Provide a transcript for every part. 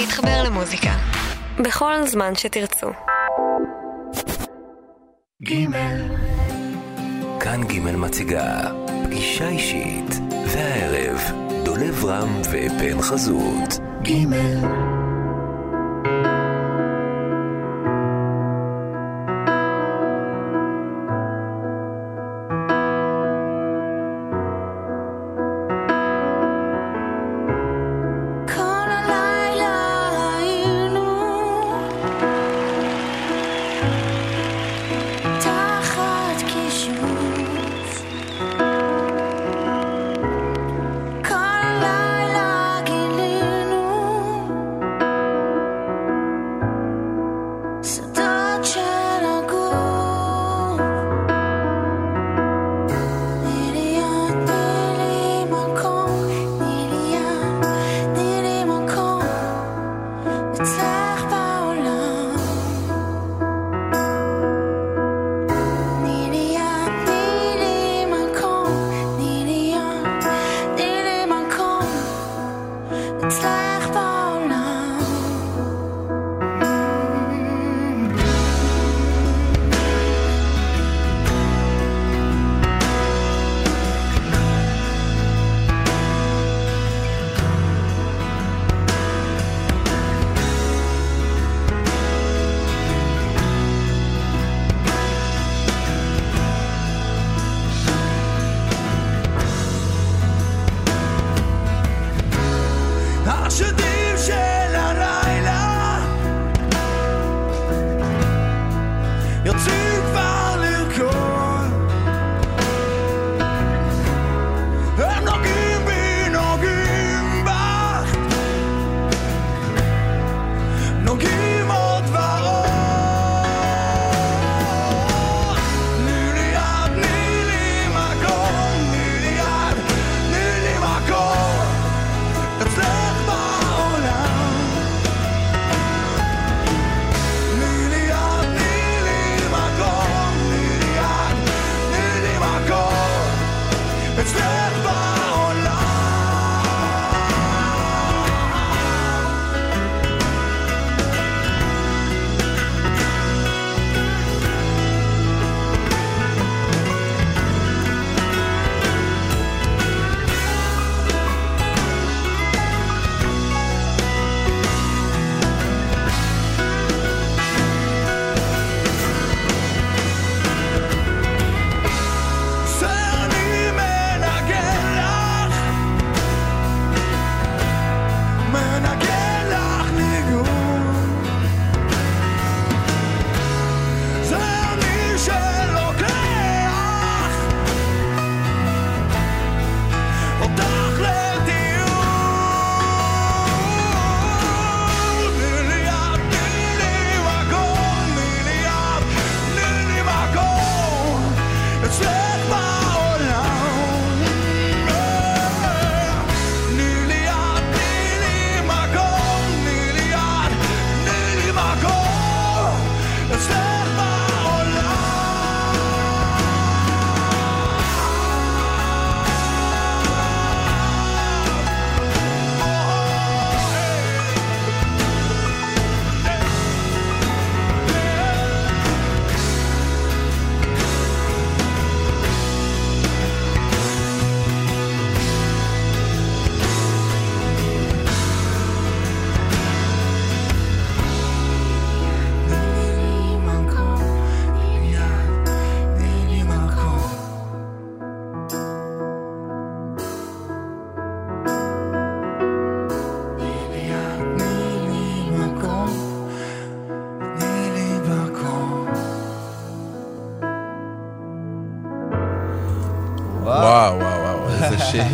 להתחבר למוזיקה. בכל זמן שתרצו. גימל. כאן גימל מציגה פגישה אישית, והערב דולב רם ופן חזות. גימל.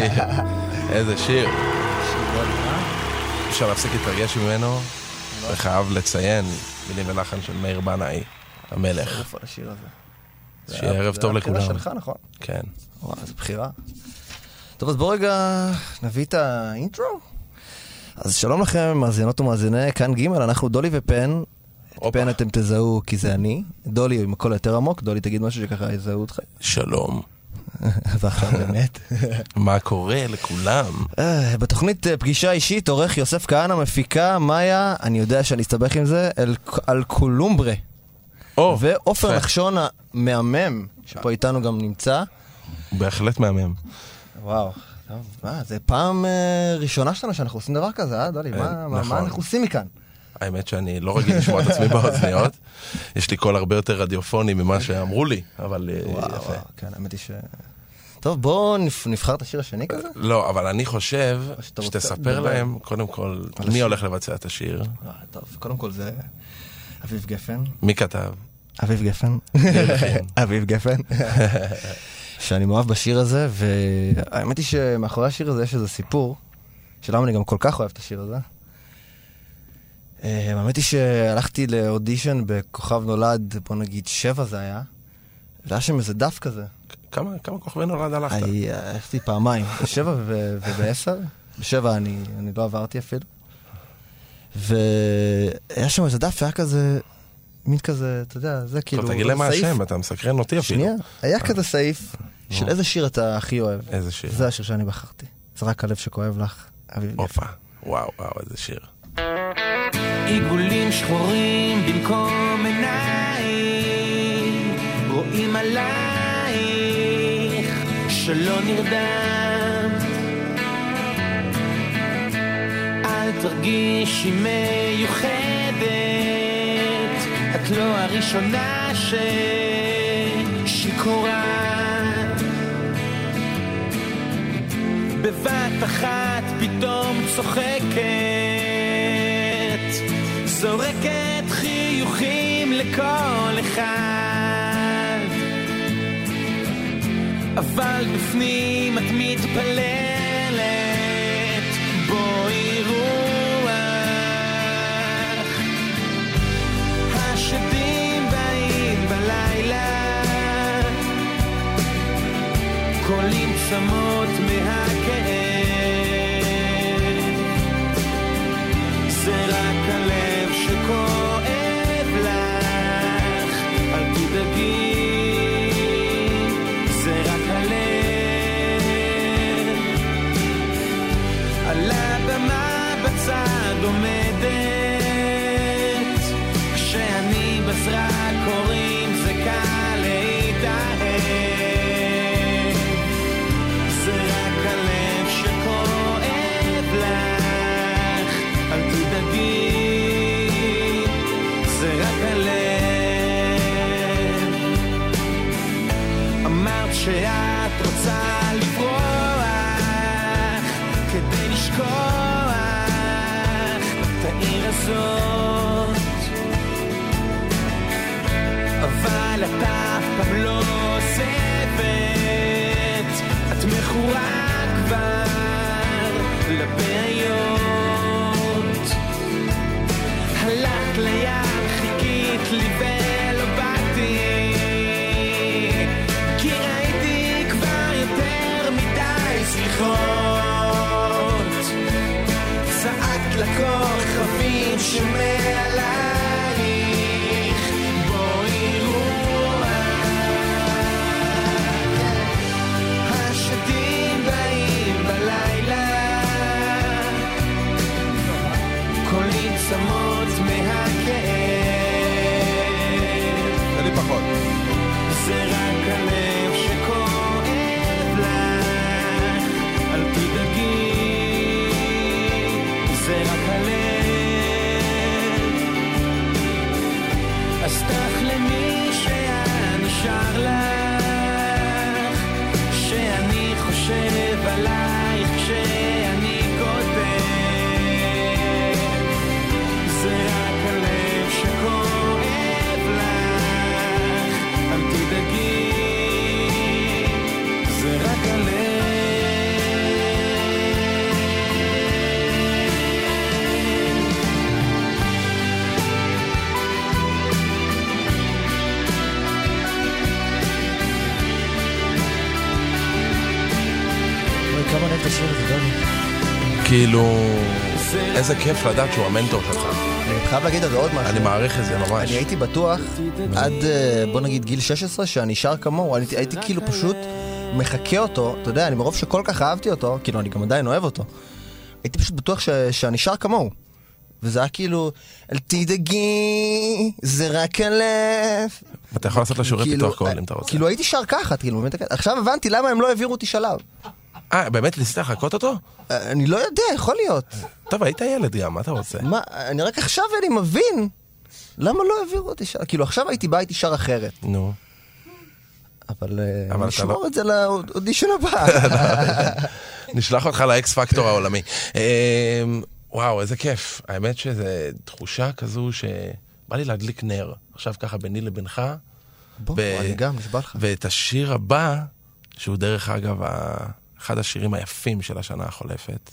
איזה שיר. אפשר להפסיק להתרגש ממנו, וחייב לציין מילים ולחן של מאיר בנאי, המלך. זה שיהיה היה- ערב זה טוב היה הקטע לכולם. שלך, נכון? כן. וואו, איזה בחירה. טוב, אז בואו רגע נביא את האינטרו. אז שלום לכם, מאזינות ומאזיני, כאן ג', אנחנו דולי ופן. את. פן אתם תזהו כי זה אני. דולי עם הקול היותר עמוק, דולי תגיד משהו שככה יזהו אותך. שלום. ועכשיו באמת. מה קורה לכולם? אה, בתוכנית אה, פגישה אישית, עורך יוסף כהנא, מפיקה מאיה, אני יודע שאני אסתבך עם זה, על קולומברה. ועופר. נחשון המהמם, שפה איתנו גם נמצא. בהחלט מהמם. וואו. מה, זה פעם אה, ראשונה שלנו שאנחנו עושים דבר כזה, אה, דולי? מה- נכון. מה אנחנו עושים מכאן? האמת שאני לא רגיל לשמוע את עצמי באוזניות. יש לי קול הרבה יותר רדיופוני ממה שאמרו לי, אבל אה, וואו, יפה. כן, האמת היא ש... טוב, בואו נבח- נבחר את השיר השני כזה. לא, אבל אני חושב שתספר. להם, קודם כל, מי. הולך לבצע את השיר, אה, טוב, קודם כל זה אביב גפן. מי כתב. אביב גפן. אביב גפן. שאני מאוהב בשיר הזה, והאמת היא שמאחורי השיר הזה יש איזה סיפור, שלמה אני גם כל כך אוהב את השיר הזה. אה, האמת היא שהלכתי לאודישן בכוכב נולד, בוא נגיד שבע זה היה, והיה שם איזה דף כזה. כמה כמה כוכבי נולד הלכת? אני הלכתי פעמיים, בשבע ובעשר. בשבע אני, אני לא עברתי אפילו. והיה שם איזה דף, היה כזה, מין כזה, אתה יודע, זה כאילו... טוב, תגיד להם מה השם, אתה מסקרן אותי אפילו. שנייה, היה כזה סעיף של איזה שיר אתה הכי אוהב. איזה שיר. זה השיר שאני בחרתי. זה רק הלב שכואב לך, אביב. הופה. וואו, וואו, איזה שיר. עיגולים שחורים במקום עיניים. רואים עלייך שלא נרדמת אל תרגישי מיוחדת. את לא הראשונה ששיכורה. בבת אחת פתאום צוחקת, זורקת חיוכים לכל אחד. אבל בפנים את מתפללת, בואי רוח. השדים באים בלילה קולים צמות מהכאב זה רק הלב בצד עומדת כשאני בזרקורים זה הזאת. אבל את אף פעם לא עוזבת, את מכורה כבר לבעיות. הלכת לים, חיכית לי ולא באתי, כי ראיתי כבר יותר מדי סליחות. צעקת Pushing like כאילו, איזה כיף לדעת שהוא המנטור שלך. אני חייב להגיד על זה עוד משהו. אני מעריך את זה ממש. אני הייתי בטוח עד, אה, בוא נגיד, גיל 16, שאני שר כמוהו. אני הייתי כאילו פשוט מחקה אותו, אתה יודע, אני מרוב שכל כך אהבתי אותו, כאילו, אני גם עדיין אוהב אותו, הייתי פשוט בטוח ש... שאני שר כמוהו. וזה היה כאילו, אל תדאגי, זה רק הלב. אתה יכול לעשות לו שיעורי כאילו, פיתוח קול אם אתה רוצה. כאילו הייתי שר ככה, כאילו, עכשיו הבנתי למה הם לא העבירו אותי שלב. אה, באמת ניסית לחקות אותו? אה, אני לא יודע, יכול להיות. טוב, היית ילד גם, מה אתה רוצה? מה, אני רק עכשיו אני מבין למה לא העבירו אותי שלב. כאילו, עכשיו הייתי בא, הייתי שר אחרת. נו. אבל אה, נשמור לא- את זה לאודישן הבא. נשלח אותך לאקס פקטור העולמי. אה, וואו, איזה כיף. האמת שזו תחושה כזו שבא לי להדליק נר. עכשיו ככה ביני לבינך. בוא, אני גם, נשבע לך. ואת השיר הבא, שהוא דרך אגב ה- אחד השירים היפים של השנה החולפת,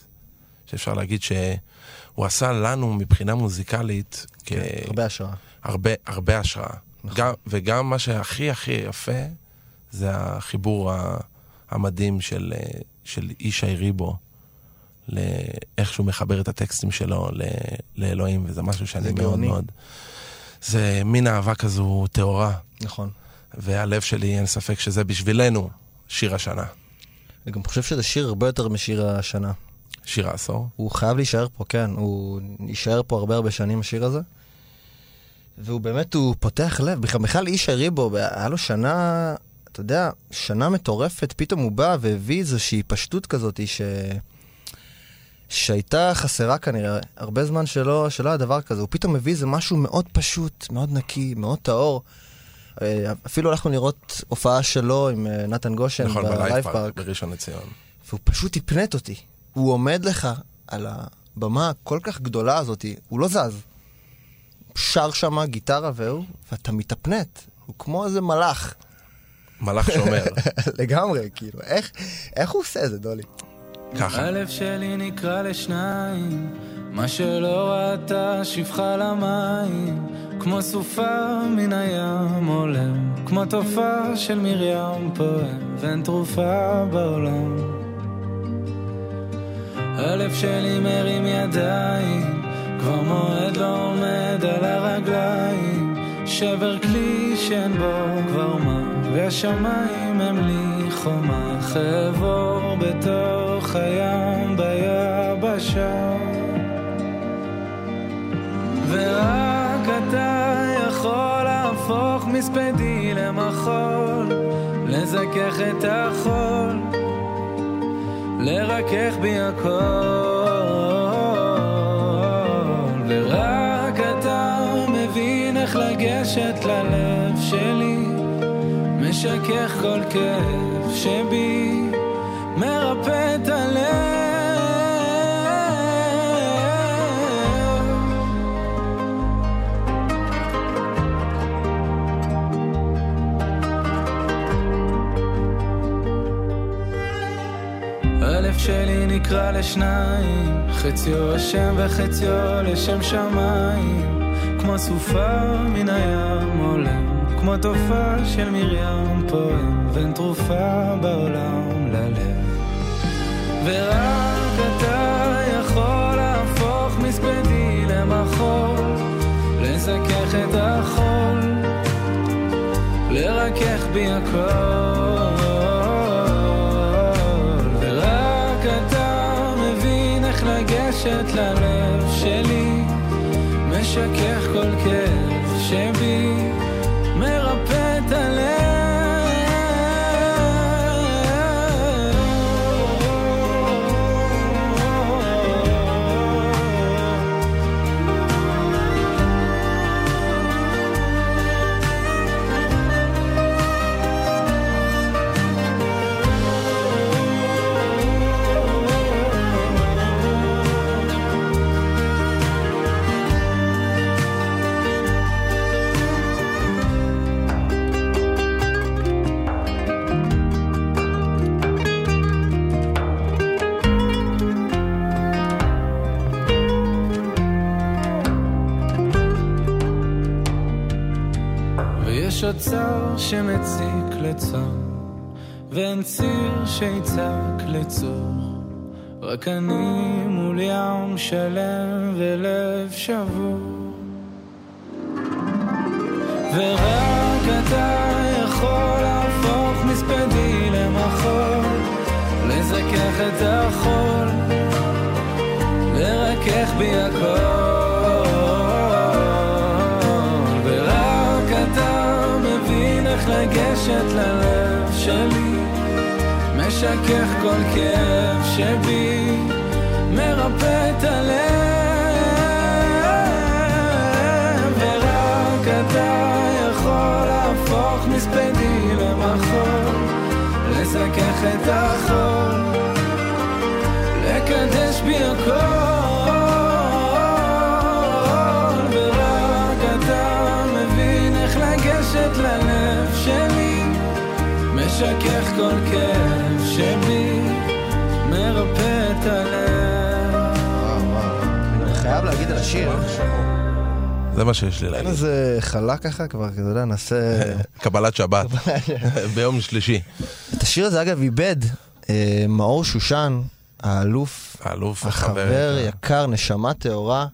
שאפשר להגיד שהוא עשה לנו מבחינה מוזיקלית כ... כן, הרבה השראה. הרבה, הרבה השראה. נכון. גם, וגם מה שהכי הכי יפה, זה החיבור המדהים של, אה, של ישי ריבו, לאיך שהוא מחבר את הטקסטים שלו ל, לאלוהים, וזה משהו שאני זה מאוד גאוני. מאוד... זה מין אהבה כזו טהורה, נכון. והלב שלי, אין ספק שזה בשבילנו שיר השנה. אני גם חושב שזה שיר הרבה יותר משיר השנה. שיר העשור. הוא חייב להישאר פה, כן. הוא יישאר פה הרבה הרבה שנים, השיר הזה. והוא באמת, הוא פותח לב. בכלל, בכלל איש הריבו, היה לו שנה, אתה יודע, שנה מטורפת, פתאום הוא בא והביא איזושהי פשטות כזאת ש... שהייתה חסרה כנראה, הרבה זמן שלא, שלא היה דבר כזה. הוא פתאום הביא איזה משהו מאוד פשוט, מאוד נקי, מאוד טהור. אה, אפילו הלכנו לראות הופעה שלו עם אה, נתן גושן נכון, בלייב פארק. פארק בראשון לציון. והוא פשוט הפנט אותי. הוא עומד לך על הבמה הכל כך גדולה הזאת, הוא לא זז. שר שם גיטרה והוא, ואתה מתהפנט. הוא כמו איזה מלאך. מלאך שומר. לגמרי, כאילו, איך, איך הוא עושה את זה, דולי? ככה. הלב שלי נקרע לשניים, מה שלא ראתה שפחה למים, כמו סופה מן הים עולם, כמו תופעה של מרים פועם, ואין תרופה בעולם. הלב שלי מרים ידיים, כבר מועד לא עומד על הרגליים, שבר כלי שאין בו כבר מה, והשמיים הם לי חומה, חבור בתוך הים ביבשה. ורק אתה יכול להפוך מספדי למחול, לזכך את החול, לרכך בי הכל. ורק אתה מבין איך לגשת ללב שלי, משכך כל כאב שבי, מרפא את הלב. שלי נקרע לשניים, חציו השם וחציו לשם שמיים, כמו סופה מן הים עולם, כמו תופעה של מרים פועם, ואין תרופה בעולם ללב. ורק אתה יכול להפוך מספדי למחול, לזכך את החול, לרכך בי הכל. לגשת ללב שלי, משכך כל כאב שבי, שמציק לצום, ואין ציר שיצעק לצור. רק אני מול ים שלם ולב שבור. ורק אתה יכול להפוך מספדי למחול, את החול, לרכך בי הכל, משכך כל כאב שבי, מרפא את הלב, ורק אתה יכול להפוך מספדי למחול, לזכך את החול, לקדש בי הכל, ורק אתה מבין איך לגשת ללב שלי, משכך כל כאב השיר. זה מה שיש לי אין להגיד. איזה חלה ככה כבר, אתה יודע, נעשה... קבלת שבת, ביום שלישי. את השיר הזה, אגב, איבד אה, מאור שושן, האלוף, האלוף החבר החבר. יקר, נשמה טהורה.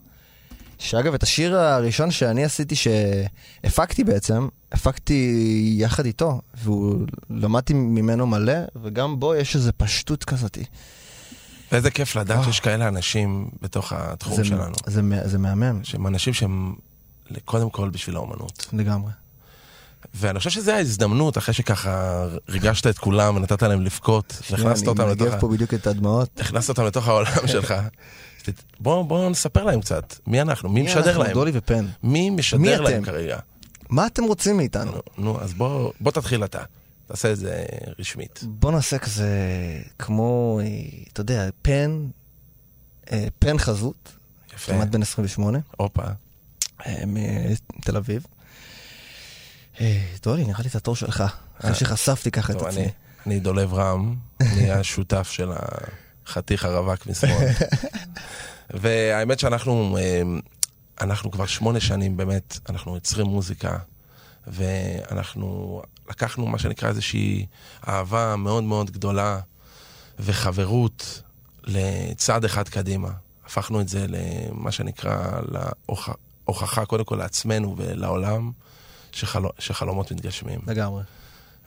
שאגב, את השיר הראשון שאני עשיתי, שהפקתי בעצם, הפקתי יחד איתו, והוא, למדתי ממנו מלא, וגם בו יש איזו פשטות כזאתי. ואיזה כיף לדעת שיש כאלה אנשים בתוך התחום אה. זה, שלנו. זה, זה מהמם, שהם אנשים שהם קודם כל בשביל האומנות. לגמרי. ואני חושב שזו ההזדמנות, אחרי שככה ריגשת את כולם ונתת להם לבכות, והכנסת אותם אני לתוך, מנגב ה- פה בדיוק את הדמעות. הכנסת אותם לתוך העולם שלך. בואו בוא נספר להם קצת, מי אנחנו, מי מי משדר אנחנו? להם, דולי ופן. מי מי משדר אתם? להם כרגע. מה אתם רוצים מאיתנו? נו, נו, אז בוא בוא תתחיל אתה, תעשה את זה רשמית. בוא נעשה כזה, כמו, אה, אתה יודע, פן, אה, פן חזות, יפה, כמעט בן 28, הופה. אה, מתל אביב. דולי, נראה לי את התור שלך, אחרי שחשפתי ככה את עצמי. אני, דולב רם, אני השותף של החתיך הרווק משמאל. והאמת שאנחנו אנחנו כבר שמונה שנים באמת, אנחנו יוצרים מוזיקה, ואנחנו לקחנו מה שנקרא איזושהי אהבה מאוד מאוד גדולה וחברות לצעד אחד קדימה. הפכנו את זה למה שנקרא להוכחה קודם כל לעצמנו ולעולם שחל... שחלומות מתגשמים. לגמרי.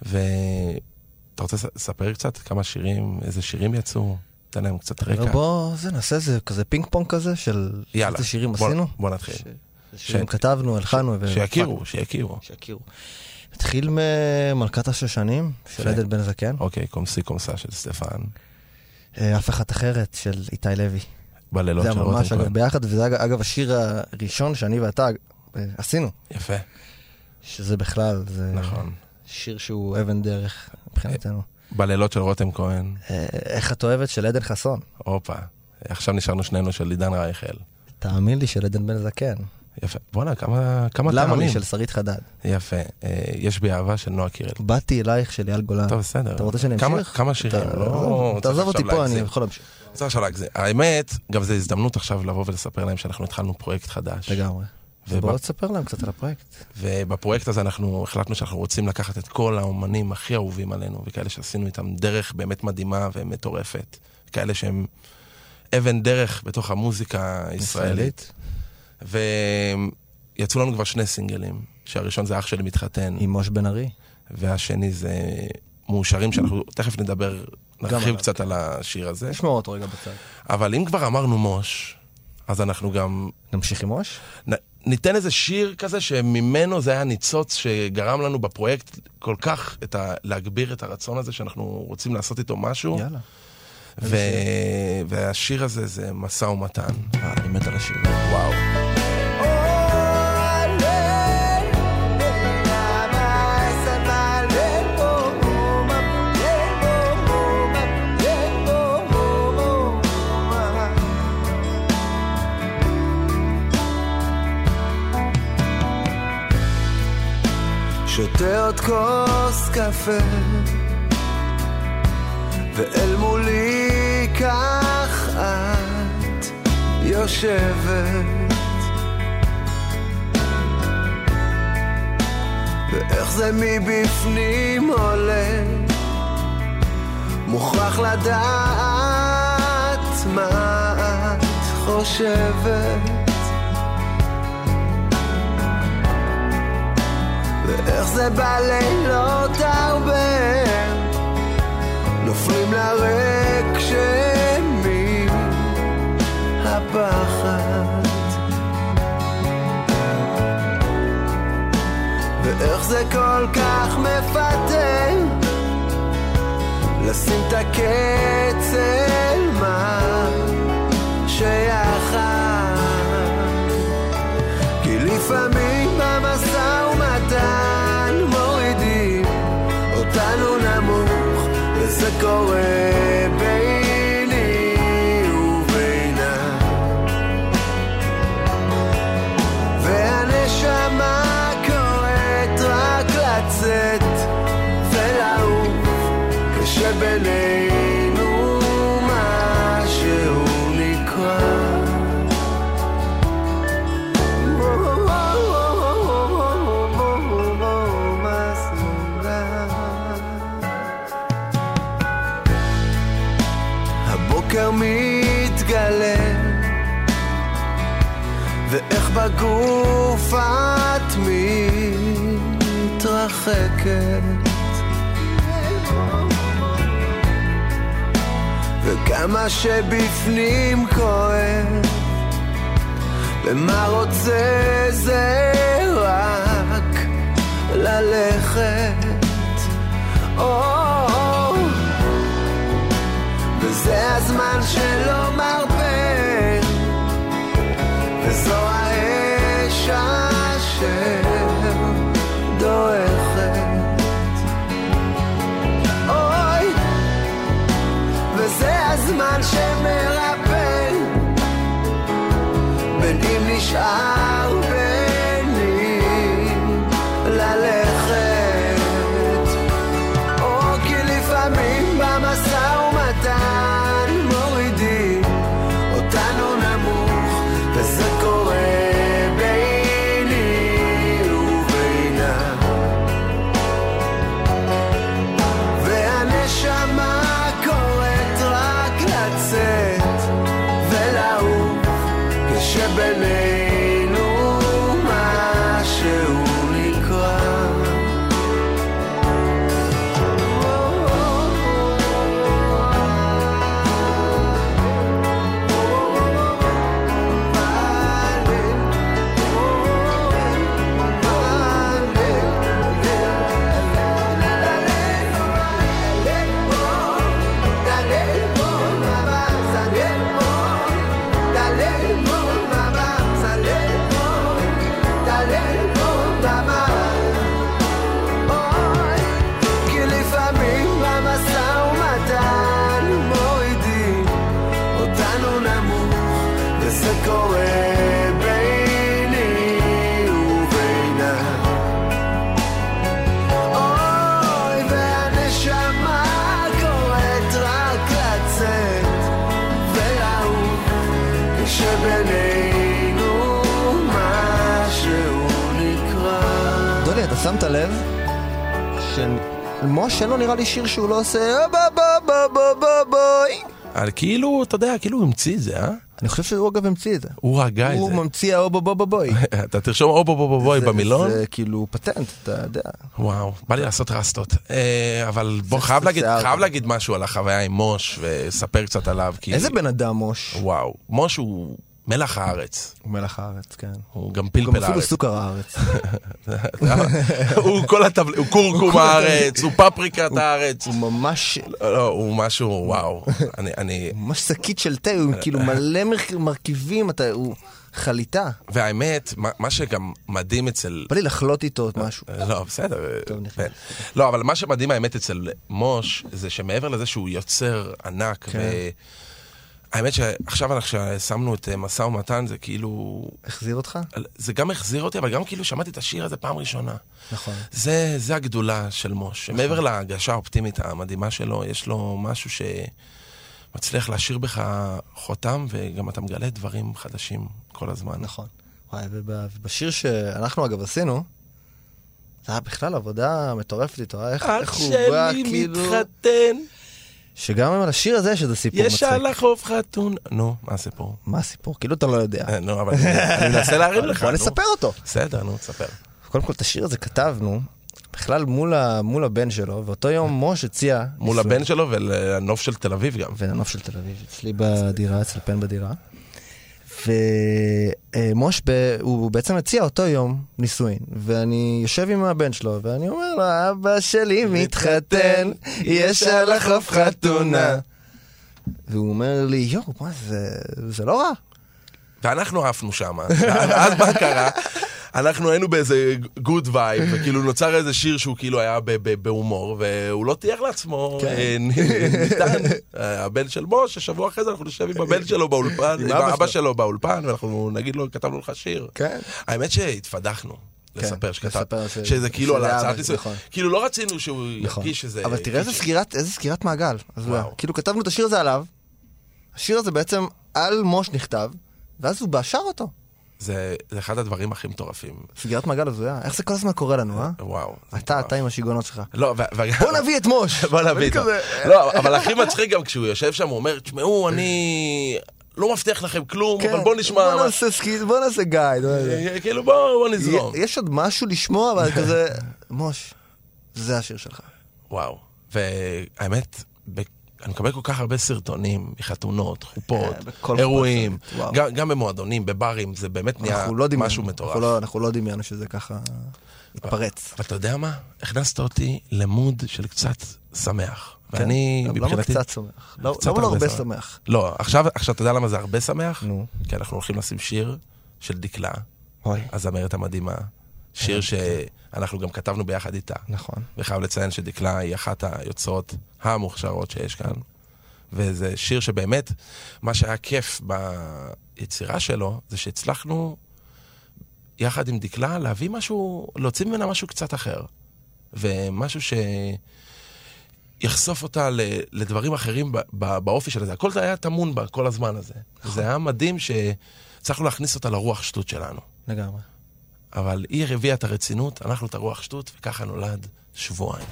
ואתה רוצה לספר קצת כמה שירים, איזה שירים יצאו? תן להם קצת רקע. בוא, זה, נעשה איזה כזה פינג פונג כזה של יאללה, איזה שירים בוא- עשינו. בוא נתחיל. ש- שירים כתבנו, הלחנו. ו- שיכירו, שיכירו. שיכירו. נתחיל ממלכת השושנים, של. עדן בן זקן. אוקיי, קומסי קומסה של סטפן. אה, אף אחת אחרת של איתי לוי. בלילות זה של ממש רותם אגב כהן. ביחד, וזה אגב- השיר הראשון שאני ואתה אה, עשינו, יפה, שזה בכלל, זה נכון. שיר שהוא אבן דרך מבחינתנו. בלילות של רותם כהן. אה, איך את אוהבת של עדן חסון? הופה. עכשיו נשארנו שנינו של עידן רייכל. תאמין לי של עדן בן זקן. יפה. בואנה, כמה כמה למה טעמים. לי של שרית חדד? יפה. אה, יש בי אהבה של נועה קירל. באתי אלייך של אייל גולן. טוב, בסדר. אתה רוצה שאני אמשיך? כמה שירים, לא תעזוב אותי פה, אני. יכול להמשיך. צריך עכשיו להגזים. האמת, גם זו הזדמנות עכשיו לבוא ולספר להם שאנחנו התחלנו פרויקט חדש. לגמרי. ובא- ובוא תספר להם קצת על הפרויקט. ובפרויקט הזה אנחנו החלטנו שאנחנו רוצים לקחת את כל האומנים הכי אהובים עלינו, וכאלה שעשינו איתם דרך באמת מדהימה ומטורפת. כאלה שהם אבן דרך בתוך המוזיקה הישראלית. ויצאו לנו כבר שני סינגלים, שהראשון זה אח שלי מתחתן, עם מוש בן ארי. והשני זה מאושרים, שאנחנו תכף נדבר, נרחיב קצת על השיר הזה. נשמור אותו רגע בצד. אבל אם כבר אמרנו מוש, אז אנחנו גם נמשיך עם מוש? נ- ניתן איזה שיר כזה שממנו זה היה ניצוץ שגרם לנו בפרויקט כל כך את ה... להגביר את הרצון הזה שאנחנו רוצים לעשות איתו משהו. יאללה. ו... והשיר הזה זה משא ומתן. אה, אני מת על השיר. וואו. עוד כוס קפה. ואל מולי כך את יושבת. ואיך זה מבפנים עולה? מוכרח לדעת מה את חושבת ואיך זה בלילות הרבה? נופלים לריק הפחד. ואיך זה כל כך מפתה? לשים את הקץ אל מה שיחד כי לפעמים כשבינינו משהו נקרא. הבוקר מתגלה ואיך בגוף את מתרחקת וכמה שבפנים כואב? ומה רוצה זה רק ללכת? או וזה הזמן שלא מרפה. וזו האש אשר דועכת הזמן שמרפא בין אם נשאר ביני לי שיר שהוא לא עושה "אה, בוא בוא בוא בוא בואי. אבל כאילו, אתה יודע, כאילו הוא המציא את זה, אה? אני חושב שהוא אגב המציא את זה. הוא הגה את הוא זה. ממציא האו בוא בוא בוא בואי. אתה תרשום או בו בו בו בוי במילון. זה כאילו פטנט, אתה יודע. וואו, בא לי לעשות רסטות. אה, אבל בוא, חייב להגיד, משהו על החוויה עם מוש, וספר קצת עליו. כי... איזה בן אדם מוש? וואו, מוש הוא מלח הארץ. הוא מלח הארץ, כן. הוא גם הוא פלפל גם אפילו הארץ. סוכר הארץ. הוא כל הטבל... הוא קורקום הארץ, הוא פפריקת הארץ. הוא ממש... לא, הוא משהו, וואו. אני, אני... ממש שקית של תה, הוא כאילו מלא מר- מרכיבים, אתה, הוא חליטה. והאמת, מה, שגם מדהים אצל... בא לי לחלוט איתו משהו. לא, בסדר. כן. לא, אבל מה שמדהים האמת אצל מוש, זה שמעבר לזה שהוא יוצר ענק, כן. האמת שעכשיו כששמנו את אה, משא ומתן, זה כאילו... החזיר אותך? זה גם החזיר אותי, אבל גם כאילו שמעתי את השיר הזה פעם ראשונה. נכון. זה, זה הגדולה של מוש. מעבר להגשה האופטימית המדהימה שלו, יש לו משהו שמצליח להשאיר בך חותם, וגם אתה מגלה דברים חדשים כל הזמן. נכון. וואי, וב- ובשיר שאנחנו אגב עשינו, זה היה בכלל עבודה מטורפת איתו? איך, איך אח הוא בא, שלי כאילו... מתחתן, שגם על השיר הזה יש איזה סיפור יש מצחיק. על החוף חתון. נו, מה הסיפור? מה הסיפור? כאילו אתה לא יודע. אה, נו, אבל אני מנסה להרים לך. בוא. נספר אותו. בסדר, נו, תספר. קודם כל, את השיר הזה כתבנו בכלל מול, ה, מול הבן שלו, ואותו יום מוש הציע... מול. הבן שלו ולנוף של תל אביב גם. ולנוף של תל אביב, אצלי בדירה, אצל פן בדירה. ומוש, ב... הוא בעצם הציע אותו יום נישואין, ואני יושב עם הבן שלו, ואני אומר לו, אבא שלי מתחתן, יש על החוף חתונה. והוא אומר לי, יואו, מה זה, זה לא רע. ואנחנו עפנו שם. אז מה קרה? אנחנו היינו באיזה good vibe, וכאילו נוצר איזה שיר שהוא כאילו היה בהומור, והוא לא תיאר לעצמו, כן. אה, ניתן, אה, הבן של משה, שבוע אחרי זה אנחנו נשב עם הבן שלו באולפן, עם אבא שלו. באולפן, ואנחנו נגיד לו, כתבנו לך שיר. כן. האמת שהתפדחנו. לספר שכתב, לספר ש- שזה כאילו על נישואים, נכון. כאילו לא רצינו שהוא נכון. ירגיש שזה... אבל תראה איזה סגירת, מעגל. כאילו כתבנו את השיר הזה עליו, השיר הזה בעצם על מוש נכתב, ואז הוא שר אותו. זה זה אחד הדברים הכי מטורפים. סגירת מעגל הזויה. איך זה כל הזמן קורה לנו, אה? וואו. זה אתה. אתה עם השיגעונות שלך. לא, ו- בוא נביא את מוש! בוא נביא אותו. כזה, לא, אבל הכי מצחיק גם כשהוא יושב שם, הוא אומר, תשמעו, אני לא מבטיח לכם כלום, כן, אבל בוא נשמע... בוא נעשה סקיד, בוא נעשה גייד. בוא נעשה- כאילו בוא בוא נזרום. יש עוד משהו לשמוע, אבל כזה, מוש, זה השיר שלך. וואו. והאמת, אני מקבל כל כך הרבה סרטונים מחתונות, חופות, כן, אירועים. גם- גם במועדונים, בברים, זה באמת נהיה אנחנו לא משהו אנחנו מטורף. לא- אנחנו לא דמיינו שזה ככה יתפרץ. אבל אתה יודע מה? הכנסת אותי למוד של קצת שמח. ואני, כן, למה מבחינתי... קצת שמח? לא- קצת למה לא הרבה הרבה שמח. שמח? לא, עכשיו, עכשיו אתה יודע למה זה הרבה שמח? נו. כי אנחנו הולכים לשים שיר של דקלה, אוי, הזמרת המדהימה. שיר שאנחנו גם כתבנו ביחד איתה. נכון. וחייב לציין שדקלה היא אחת היוצרות המוכשרות שיש כאן. וזה שיר שבאמת, מה שהיה כיף ביצירה שלו, זה שהצלחנו יחד עם דקלה להביא משהו, להוציא ממנה משהו קצת אחר. ומשהו שיחשוף אותה ל- לדברים אחרים באופי של זה. הכל זה היה טמון בה כל הזמן הזה. זה היה מדהים שהצלחנו להכניס אותה לרוח שטות שלנו. לגמרי. אבל היא הביאה את הרצינות, אנחנו את הרוח שטות, וככה נולד שבועיים.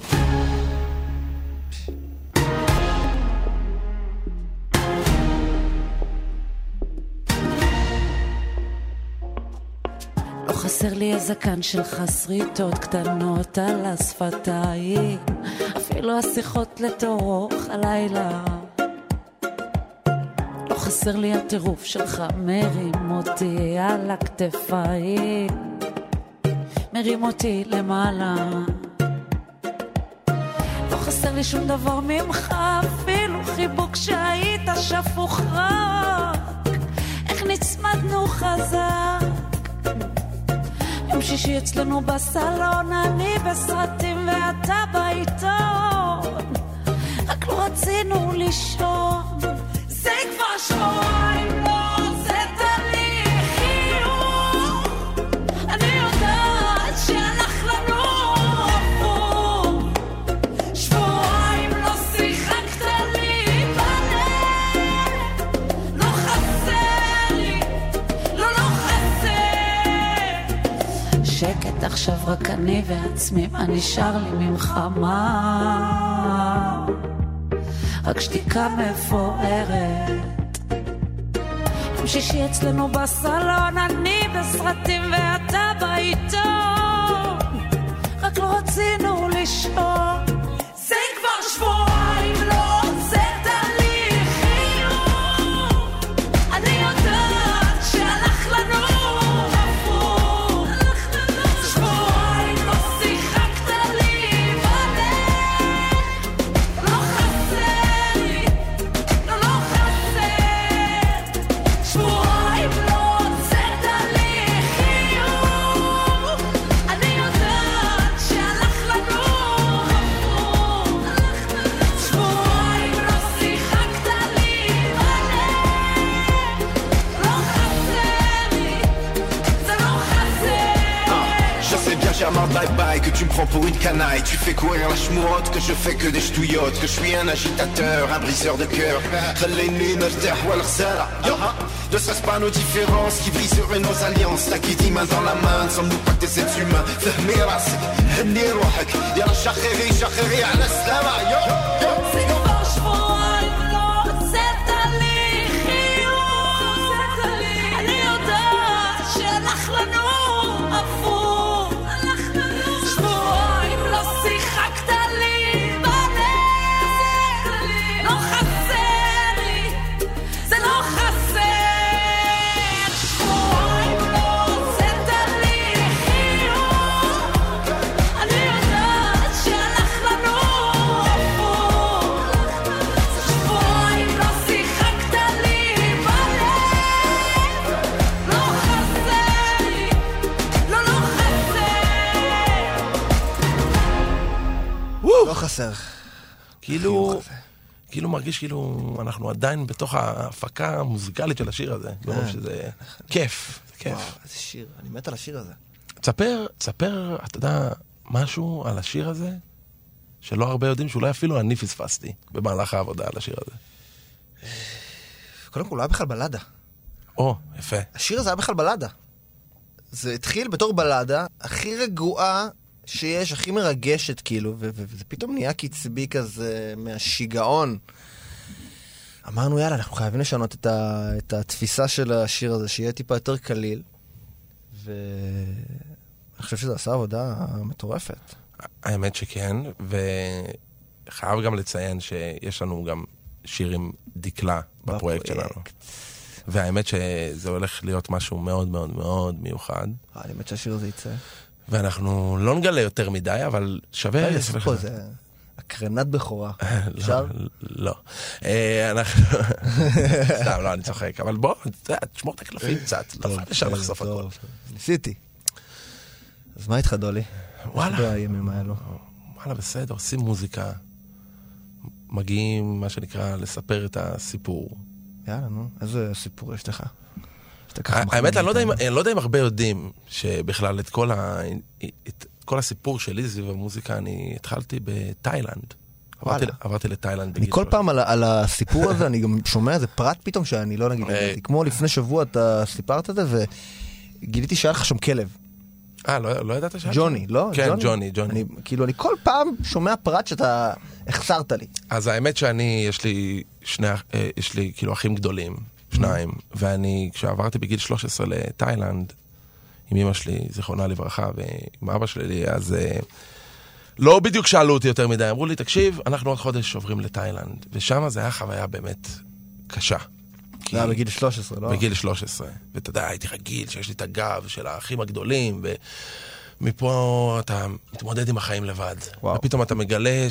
לא חסר לי הזקן שלך שריטות קטנות על השפתיים. אפילו השיחות לתוך הלילה. לא חסר לי הטירוף שלך מרים אותי על הכתפיים מרים אותי למעלה לא חסר לי שום דבר ממך אפילו חיבוק שהיית שפוך רק איך נצמדנו חזק יום שישי אצלנו בסלון, אני בסרטים ואתה בעיתון. רק לא רצינו לישון. זה כבר שבועיים לא עכשיו רק אני ועצמי, מה נשאר לי ממך מה? רק שתיקה מפוארת. יום שישי אצלנו בסלון, אני בסרטים ואתה בעיתון. רק לא רצינו לישון. prends pour une canaille Tu fais courir la chmourotte que je fais que des ch'touillottes Que je suis un agitateur, un briseur de cœur خليني نرتاح والغزالة Ne serait-ce pas nos différences qui briseraient nos alliances T'as qui dit main dans la main, ne sommes-nous pas que des êtres humains فهمي راسك هني روحك يلا شخيري شخيري على السلامة חסר. כאילו. כאילו מרגיש כאילו אנחנו עדיין בתוך ההפקה המוזיקלית של השיר הזה. מרוב שזה כיף, זה כיף. וואו, איזה שיר, אני מת על השיר הזה. תספר, תספר, אתה יודע, משהו על השיר הזה, שלא הרבה יודעים, שאולי אפילו אני פספסתי במהלך העבודה על השיר הזה. קודם כל, הוא היה בכלל בלדה. או, יפה. השיר הזה היה בכלל בלדה. זה התחיל בתור בלדה הכי רגועה שיש, הכי מרגשת, כאילו, וזה פתאום נהיה קצבי כזה מהשיגעון. אמרנו, יאללה, אנחנו חייבים לשנות את, ה- את התפיסה של השיר הזה, שיהיה טיפה יותר קליל. ואני חושב שזה עשה עבודה מטורפת. האמת שכן, וחייב גם לציין שיש לנו גם שיר עם דקלה בפרויקט שלנו. והאמת שזה הולך להיות משהו מאוד מאוד מאוד מיוחד. אה, אני מת שהשיר הזה יצא. ואנחנו לא נגלה יותר מדי, אבל שווה... הקרנת בכורה. לא, אפשר? לא. אה, אנחנו... סתם, לא, אני צוחק. אבל בוא, תשמור את הקלפים קצת. לא חייב ישר לחשוף הכל. טוב, ניסיתי. אז מה איתך, דולי? וואלה. איך בימים האלו? וואלה, בסדר, עושים מוזיקה. מגיעים, מה שנקרא, לספר את הסיפור. יאללה, נו, איזה סיפור יש לך? שאתה ככה האמת, אני לא יודע. אני לא יודע אם הרבה יודעים שבכלל את כל ה- את כל הסיפור שלי סביב המוזיקה, אני התחלתי בתאילנד. עברתי-. עברתי לתאילנד אני בגיל כל שלוש. פעם על על הסיפור הזה, אני גם שומע איזה פרט פתאום שאני לא נגיד, אה. כמו לפני שבוע אתה סיפרת את זה, וגיליתי שהיה לך שם כלב. אה, לא לא ידעת שהיה? ג'וני, לא? כן, ג'וני, ג'וני. אני, כאילו, אני כל פעם שומע פרט שאתה החסרת לי. אז האמת שאני, יש לי שני, אה, יש לי כאילו אחים גדולים, שניים, ואני, כשעברתי בגיל 13 לתאילנד, עם אמא שלי, זיכרונה לברכה, ועם אבא שלי, אז אה, לא בדיוק שאלו אותי יותר מדי, אמרו לי, תקשיב, אנחנו עוד חודש עוברים לתאילנד, ושם זה היה חוויה באמת קשה. זה היה בגיל 13, לא? בגיל 13. ואתה יודע, הייתי רגיל שיש לי את הגב של האחים הגדולים, ומפה אתה מתמודד עם החיים לבד. וואו. ופתאום אתה מגלה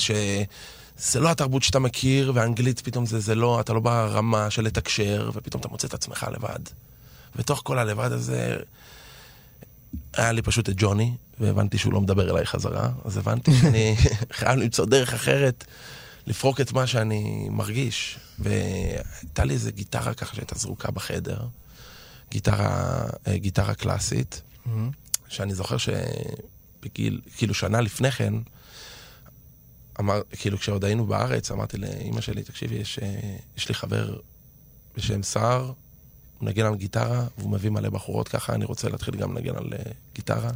שזה לא התרבות שאתה מכיר, ואנגלית פתאום זה, זה לא, אתה לא ברמה של לתקשר, ופתאום אתה מוצא את עצמך לבד. בתוך כל הלבד הזה, היה לי פשוט את ג'וני, והבנתי שהוא לא מדבר אליי חזרה, אז הבנתי שאני חייב למצוא דרך אחרת לפרוק את מה שאני מרגיש. והייתה לי איזה גיטרה ככה שהייתה זרוקה בחדר, גיטרה, אה, גיטרה קלאסית, שאני זוכר שבגיל, כאילו שנה לפני כן, אמר, כאילו כשעוד היינו בארץ, אמרתי לאימא שלי, תקשיבי, יש, אה, יש לי חבר בשם סער, הוא מנגן על גיטרה, והוא מביא מלא בחורות ככה, אני רוצה להתחיל גם לנגן על אה, גיטרה.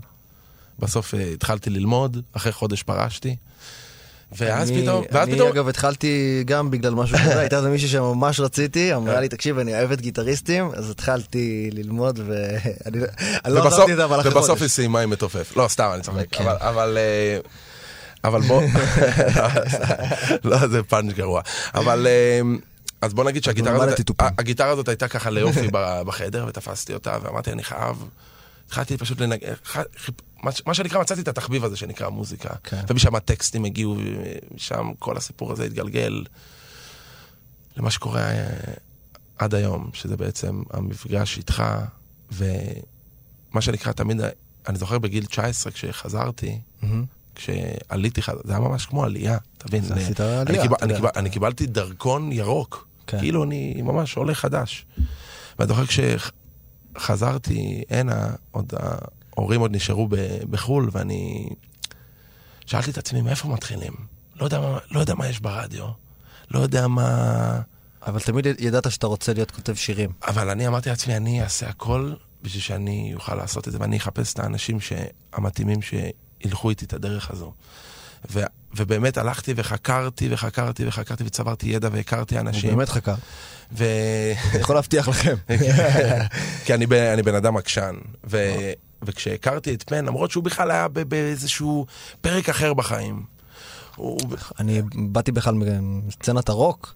בסוף אה, התחלתי ללמוד, אחרי חודש פרשתי. ואז אני- פתאום, ואז אני פתאום, אגב התחלתי גם בגלל משהו כזה, הייתה איזה מישהי שממש רציתי, אמרה לי, תקשיב, אני אוהבת גיטריסטים, אז התחלתי ללמוד, ואני אני לא ובסוף, עזבתי את זה, אבל אחרי ובסוף חודש. היא סיימה עם מתופף. לא, סתם, אני צוחק. כן. אבל, אבל, אה, בוא... לא, זה פאנץ' גרוע. אבל... אה, אז בוא נגיד שהגיטרה הזאת, טיטופים. הגיטרה הזאת הייתה ככה ליופי בחדר, ותפסתי אותה, ואמרתי, אני חייב... התחלתי פשוט לנגן, מה שנקרא, מצאתי את התחביב הזה שנקרא מוזיקה. כן. ומשם הטקסטים הגיעו, משם כל הסיפור הזה התגלגל למה שקורה אה, עד היום, שזה בעצם המפגש איתך, ומה שנקרא, תמיד, אני זוכר בגיל 19 כשחזרתי. כשעליתי, זה היה ממש כמו עלייה, אתה מבין? זה עשית עלייה, אני קיבלתי דרכון ירוק, כן. כאילו אני ממש עולה חדש. ואני זוכר כשחזרתי הנה, עוד ההורים עוד נשארו בחו"ל, ואני שאלתי את עצמי, מאיפה מתחילים? לא יודע מה- לא יודע מה יש ברדיו, לא יודע מה... אבל תמיד ידעת שאתה רוצה להיות כותב שירים. אבל אני אמרתי לעצמי, אני אעשה הכל בשביל שאני אוכל לעשות את זה, ואני אחפש את האנשים ש... המתאימים שילכו איתי את הדרך הזו. ו... ובאמת הלכתי וחקרתי וחקרתי וחקרתי וצברתי ידע והכרתי הוא אנשים. באמת חקר. ו... אני יכול להבטיח לכם. כי אני, אני בן אדם עקשן. ו... וכשהכרתי את פן, למרות שהוא בכלל היה באיזשהו פרק אחר בחיים. הוא... אני באתי בכלל מסצנת הרוק,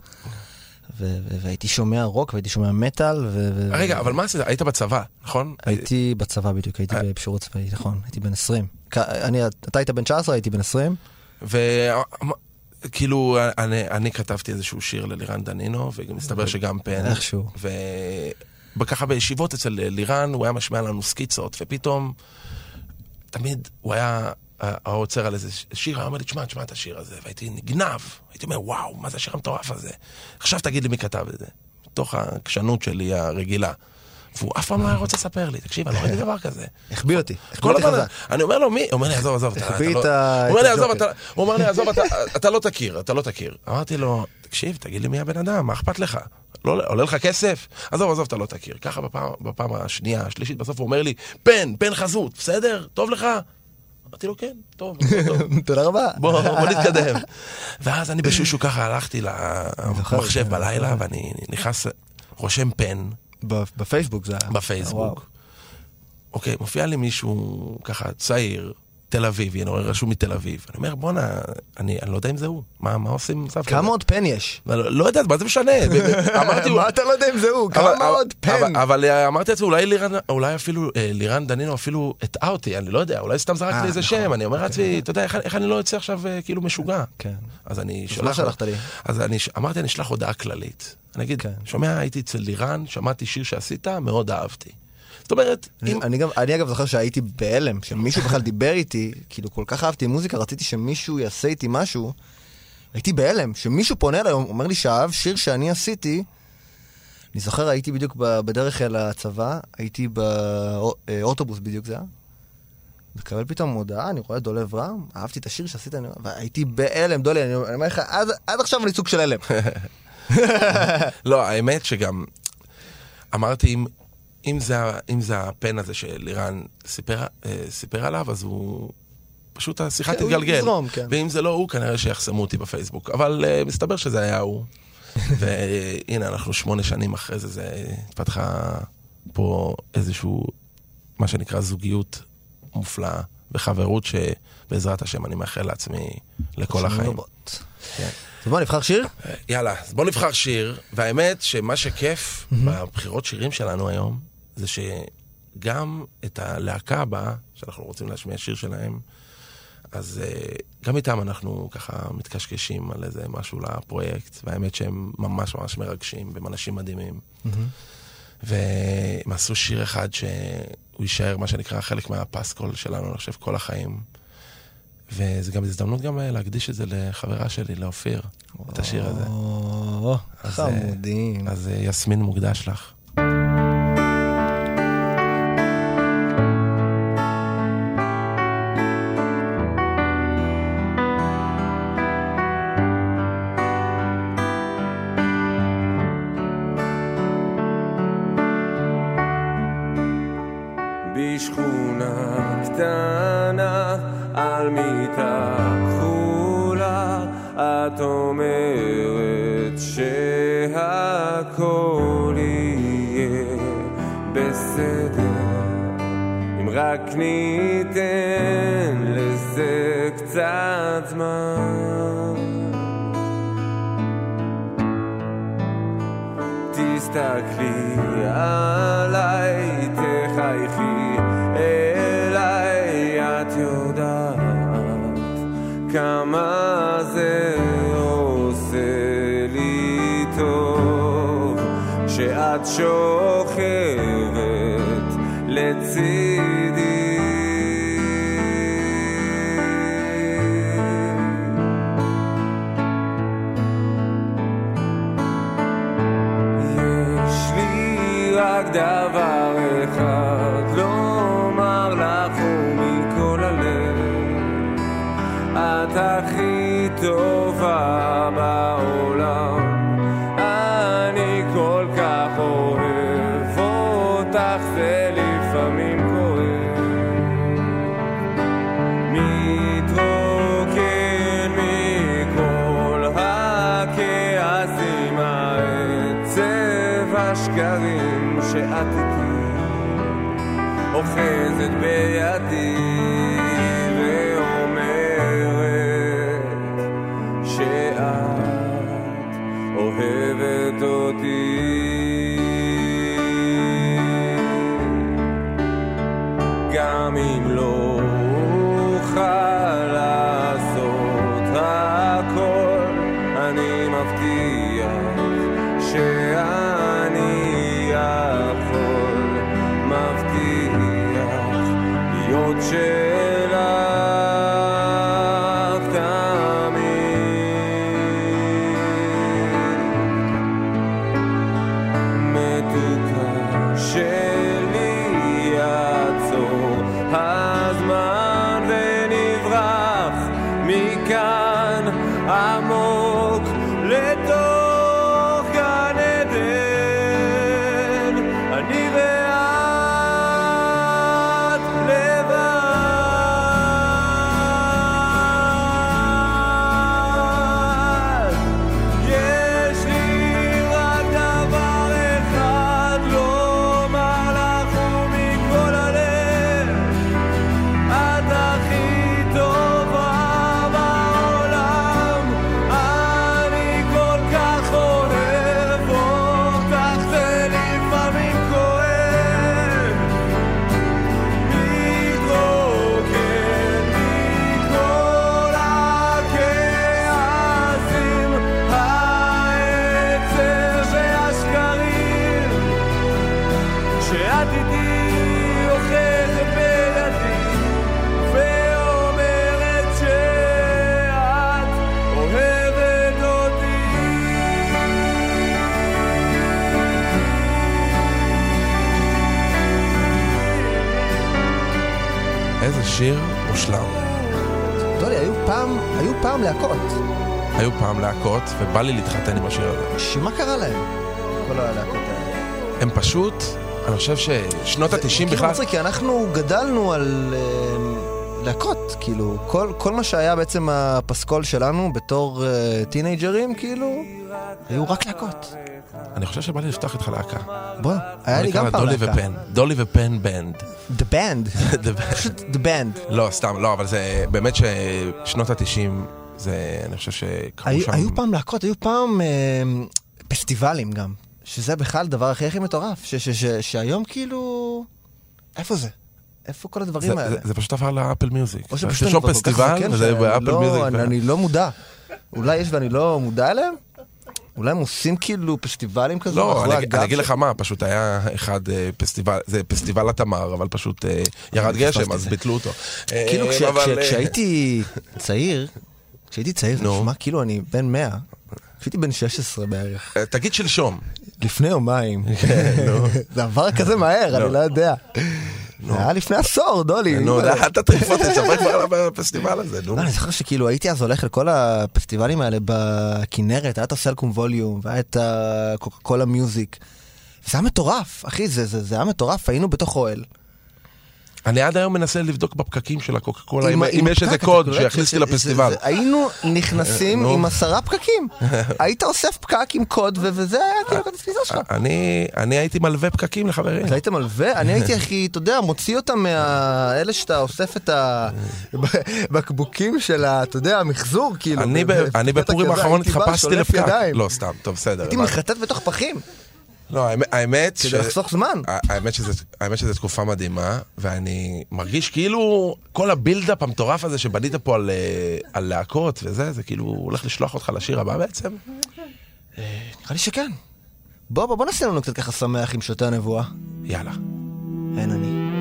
והייתי שומע רוק, והייתי שומע מטאל, ו... ו- רגע, אבל מה עשית? היית בצבא, נכון? הייתי בצבא בדיוק, הייתי אה. בשירות צבאי, נכון, הייתי בן 20. כ- אני, אתה היית בן 19, הייתי בן 20. וכאילו, אני, אני כתבתי איזשהו שיר ללירן דנינו, ומסתבר שגם פן. איכשהו. וככה בישיבות אצל לירן, הוא היה משמיע לנו סקיצות, ופתאום, תמיד הוא היה עוצר על איזה שיר, הוא אמר לי, תשמע, תשמע את השיר הזה, והייתי נגנב. הייתי אומר, וואו, מה זה השיר המטורף הזה? עכשיו תגיד לי מי כתב את זה. מתוך העקשנות שלי הרגילה. והוא אף פעם לא היה רוצה לספר לי, תקשיב, אני לא ראיתי דבר כזה. החביא אותי, החביא אותי חזק. אני אומר לו, מי? הוא אומר לי, עזוב, עזוב, אתה החביא לא... את ה- הוא אומר לי, עזוב. אתה... לא תכיר, אתה לא תכיר. אמרתי לו, תקשיב, תגיד לי מי הבן אדם, מה אכפת לך? לא, עולה לך כסף? עזוב, עזוב, אתה לא תכיר. ככה בפעם השנייה, השלישית, בסוף הוא אומר לי, פן, פן חזות, בסדר? טוב לך? אמרתי לו, כן, טוב, טוב. תודה רבה. בוא, בוא נתקדם. ואז אני בשושו ככה הלכתי למחשב בלילה. ואני נכנס, רושם פן בפייסבוק זה היה. בפייסבוק. אוקיי, מופיע לי מישהו ככה צעיר, תל אביב, הנה, רשום מתל אביב. אני אומר, בואנה, אני אני לא יודע אם זה הוא. מה מה עושים עם כזה? כמה עוד פן יש? לא לא יודע, מה זה משנה? אמרתי, מה אתה לא יודע אם זה הוא? כמה עוד פן? אבל אה, אמרתי לעצמי, אולי לירן, אולי אפילו אה, לירן דנינו אפילו הטעה אותי, אני לא יודע, אולי סתם זרק אה, לי איזה נכון. שם, אני אומר לעצמי, אתה יודע, איך- אני לא יוצא עכשיו אה, כאילו משוגע? כן. אז אני שולח... מה שלחת לי? אז אמרתי, אני אשלח הודעה כללית. אני אגיד, כן. שומע, הייתי אצל לירן, שמעתי שיר שעשית, מאוד אהבתי. זאת אומרת, אני- אם... אני גם, אני אגב זוכר שהייתי בהלם, שמישהו בכלל דיבר איתי, כאילו כל כך אהבתי מוזיקה, רציתי שמישהו יעשה איתי משהו, הייתי בהלם, שמישהו פונה אליי, אומר לי שאהב שיר שאני עשיתי, אני זוכר הייתי בדיוק בדרך אל הצבא, הייתי באוטובוס בדיוק זה היה, מקבל פתאום הודעה, אני רואה דולב רם, אהבתי את השיר שעשית, אני- והייתי בהלם, דולי, אני אני אומר לך, עד עד עכשיו אני סוג של הלם. לא, האמת שגם אמרתי, אם, אם, זה, אם זה הפן הזה שלירן סיפר, אה, סיפר עליו, אז הוא... פשוט השיחה תתגלגל. יזרום, כן. ואם זה לא הוא, כנראה שיחסמו אותי בפייסבוק. אבל uh, מסתבר שזה היה הוא. והנה, אנחנו שמונה שנים אחרי זה, זה התפתחה פה איזשהו, מה שנקרא זוגיות מופלאה, וחברות שבעזרת השם אני מאחל לעצמי לכל החיים. כן. אז בוא נבחר שיר? יאללה, אז בוא נבחר שיר, והאמת שמה שכיף בבחירות שירים שלנו היום, זה שגם את הלהקה הבאה, שאנחנו רוצים להשמיע שיר שלהם, אז uh, גם איתם אנחנו ככה מתקשקשים על איזה משהו לפרויקט, והאמת שהם ממש ממש מרגשים, והם אנשים מדהימים. והם עשו שיר אחד שהוא יישאר, מה שנקרא, חלק מהפסקול שלנו, אני חושב, כל החיים. וזו גם הזדמנות גם אה, להקדיש את זה לחברה שלי, לאופיר, את השיר הזה. או, אה, חמודים. אז אה, יסמין מוקדש לך. אוחזת בידי ובא לי להתחתן עם השיר הזה. שמה קרה להם? כל הלהקות האלה. הם פשוט, אני חושב ששנות ה-90 כאילו בכלל... מצחיק, כי אנחנו גדלנו על אה, להקות, כאילו, כל, כל מה שהיה בעצם הפסקול שלנו בתור אה, טינג'רים, כאילו, היו רק להקות. אני חושב שבא לי לפתוח איתך להקה. בוא, היה לי גם פעם דולי להקה. ופן. דולי ופן בנד. The Band. פשוט The Band. לא, סתם, לא, אבל זה באמת ששנות ה-90, זה, אני חושב שקרו היו, שם... היו פעם להקות, היו פעם אה, פסטיבלים גם, שזה בכלל הדבר הכי הכי מטורף, ש, ש, ש, שהיום כאילו... איפה זה? איפה כל הדברים זה, האלה? זה, זה פשוט עבר לאפל מיוזיק. או שפשוט אני כבר כל כך פסטיבל, וזה באפל לא- מיוזיק. אני, אני לא מודע. אולי יש ואני לא מודע אליהם? אולי הם עושים כאילו פסטיבלים כזה? לא, אני, אני אגיד לך מה, פשוט היה אחד אה, פסטיבל, זה פסטיבל התמר, אבל פשוט אה, ירד גשם, אז. ביטלו אותו. כאילו אה, אה, כשהייתי צעיר, כשהייתי צעיר, זה. נשמע כאילו אני בן 100. כשהייתי בן 16 בערך. אה, תגיד שלשום. לפני יומיים. זה עבר כזה מהר, אני לא יודע. זה היה לפני עשור, דולי. נו, אל תטריף אותי, תספר כבר על הפסטיבל הזה, נו. לא, אני זוכר שכאילו הייתי אז הולך לכל הפסטיבלים האלה בכנרת, היה את הסלקום ווליום, והיה את הקוקה קולה מיוזיק. זה היה מטורף, אחי, זה היה מטורף, היינו בתוך אוהל. אני עד היום מנסה לבדוק בפקקים של הקוקה קולה, אם- אם עם יש איזה קוד אתה שיכניס אותי לפסטיבל. זה- היינו נכנסים נו. עם עשרה פקקים. היית אוסף פקק עם קוד, וזה היה כאילו כרטיס כניסה שלך. אני אני הייתי מלווה פקקים לחברים. אז היית מלווה? אני הייתי הכי, אתה יודע, מוציא אותם מהאלה שאתה אוסף את הבקבוקים של. אתה יודע, המחזור, כאילו. אני בפורים האחרון התחפשתי לפקק. לא, סתם, טוב, בסדר. הייתי. מחטט בתוך פחים, לא, האמת- האמת כדי ש- לחסוך זמן. האמת שזה- האמת שזו תקופה מדהימה, ואני מרגיש כאילו כל הבילדאפ המטורף הזה שבנית פה על, אה, על להקות וזה, זה כאילו הולך לשלוח אותך לשיר הבא בעצם. נראה לי שכן. בוא, בוא, בוא נעשה לנו קצת ככה שמח עם שוטי הנבואה. יאללה. אין אני.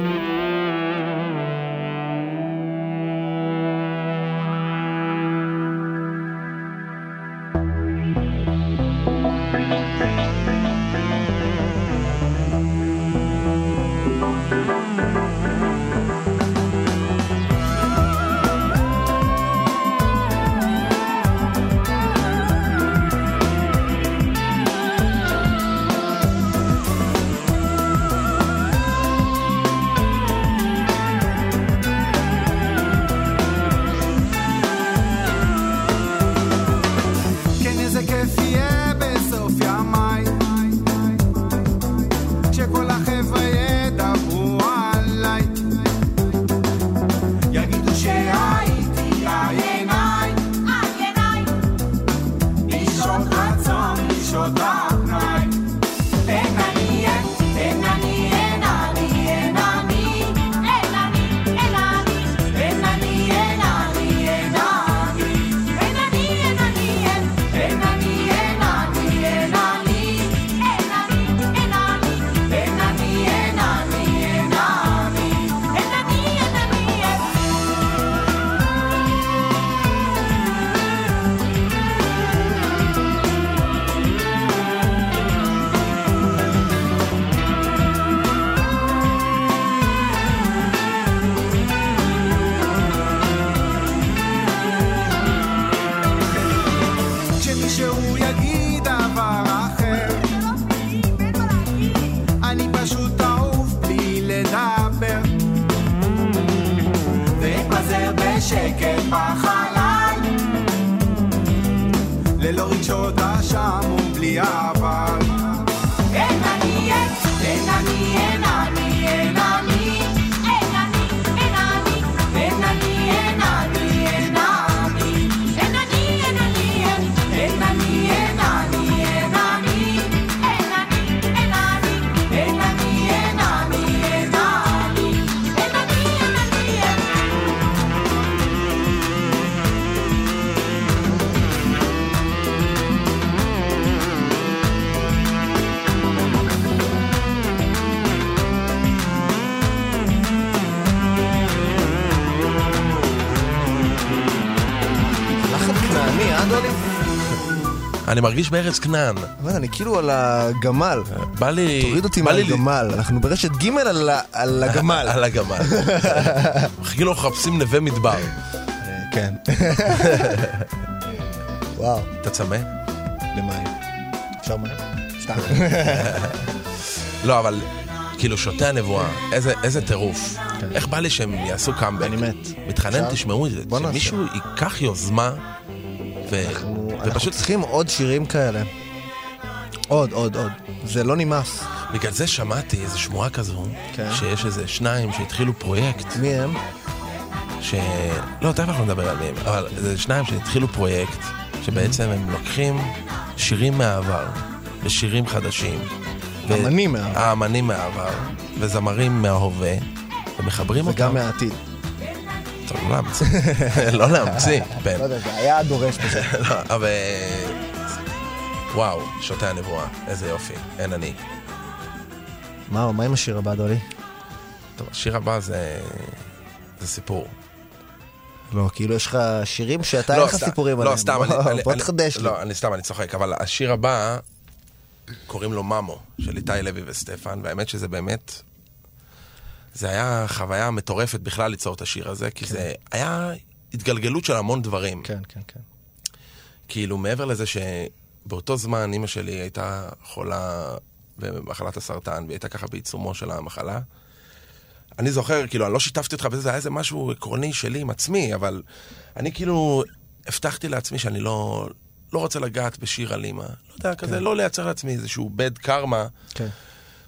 אני מרגיש בארץ כנען. אבל אני כאילו על הגמל. בא לי... תוריד אותי מהגמל. אנחנו ברשת ג' על הגמל. על הגמל. כאילו מחפשים נווה מדבר. כן. וואו. אתה צמא? למים. אפשר מים? סתם. לא, אבל כאילו שותי הנבואה, איזה, איזה טירוף. איך בא לי שהם יעשו קאמבק? אני מת. מתחנן? תשמעו את זה. שמישהו ייקח יוזמה, ו... אנחנו ופשוט... צריכים עוד שירים כאלה. עוד, עוד, עוד. זה לא נמאס. בגלל זה שמעתי איזו שמועה כזו, כן. שיש איזה שניים שהתחילו פרויקט, מי הם? ש... לא, תכף אנחנו נדבר על מי הם, אבל זה שניים שהתחילו פרויקט, שבעצם הם לוקחים שירים מהעבר, ושירים חדשים. ו- אמנים מהעבר. האמנים מהעבר, וזמרים מההווה, ומחברים אותם. וגם מהעתיד. לא להמציא. לא להמציא. לא יודע, זה היה דורש פשוט. לא, אבל... וואו, שותי הנבואה, איזה יופי, אין אני. מה מה עם השיר הבא, דולי? טוב, השיר הבא זה... זה סיפור. לא, כאילו יש לך שירים שאתה אין לך סתם, סיפורים לא, עליהם. סתם, בוא- אני... בוא תחדש לי. לא, אני סתם, אני צוחק, אבל השיר הבא, קוראים לו ממו, של איתי לוי וסטפן, והאמת שזה באמת... זה היה חוויה מטורפת בכלל ליצור את השיר הזה, כי זה היה התגלגלות של המון דברים. כן, כן, כן. כאילו, מעבר לזה שבאותו זמן אימא שלי הייתה חולה במחלת הסרטן, והיא הייתה ככה בעיצומו של המחלה. אני זוכר, כאילו, אני לא שיתפתי אותך בזה, זה היה איזה משהו עקרוני שלי עם עצמי, אבל אני כאילו הבטחתי לעצמי שאני לא, לא רוצה לגעת בשיר על אימא. לא יודע, כזה, לא לייצר לעצמי איזשהו בד קרמה. כן.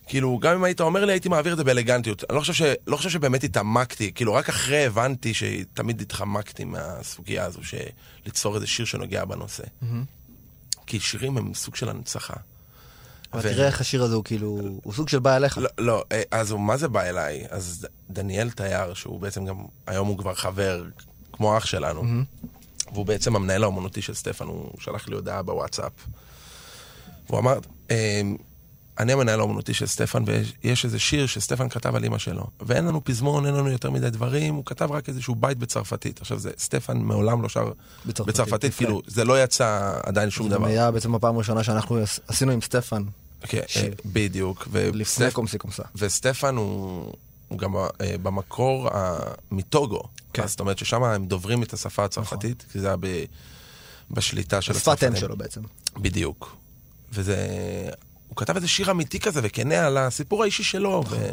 כאילו, גם אם היית אומר לי, הייתי מעביר את זה באלגנטיות. אני לא חושב, ש... לא חושב שבאמת התעמקתי, כאילו, רק אחרי הבנתי שתמיד התחמקתי מהסוגיה הזו, של ליצור איזה שיר שנוגע בנושא. כי שירים הם סוג של הנצחה. אבל ו- תראה איך השיר הזה הוא כאילו, הוא סוג של בא אליך. לא, לא, אה, אז הוא, מה זה בא אליי? אז דניאל תייר, שהוא בעצם גם, היום הוא כבר חבר, כמו אח שלנו, והוא בעצם המנהל האומנותי של סטפן, הוא שלח לי הודעה בוואטסאפ. והוא אמר, אה, אני המנהל האומנותי של סטפן, ויש איזה שיר שסטפן כתב על אימא שלו. ואין לנו פזמון, אין לנו יותר מדי דברים, הוא כתב רק איזשהו בית בצרפתית. עכשיו, זה, סטפן מעולם לא שר בצרפתית, בצרפתית. כאילו, זה לא יצא עדיין שום זה דבר. היה בעצם הפעם הראשונה שאנחנו עש- עשינו עם סטפן, כן. בדיוק. לפני וסטפ- קומסי קומסה. וסטפן הוא, הוא גם אה, במקור אה, מטוגו. כן. אז זאת אומרת ששם הם דוברים את השפה הצרפתית, כי זה היה ב, בשליטה של שפת אם שלו בעצם. בדיוק. וזה... הוא כתב איזה שיר אמיתי כזה וכנה על הסיפור האישי שלו. ו...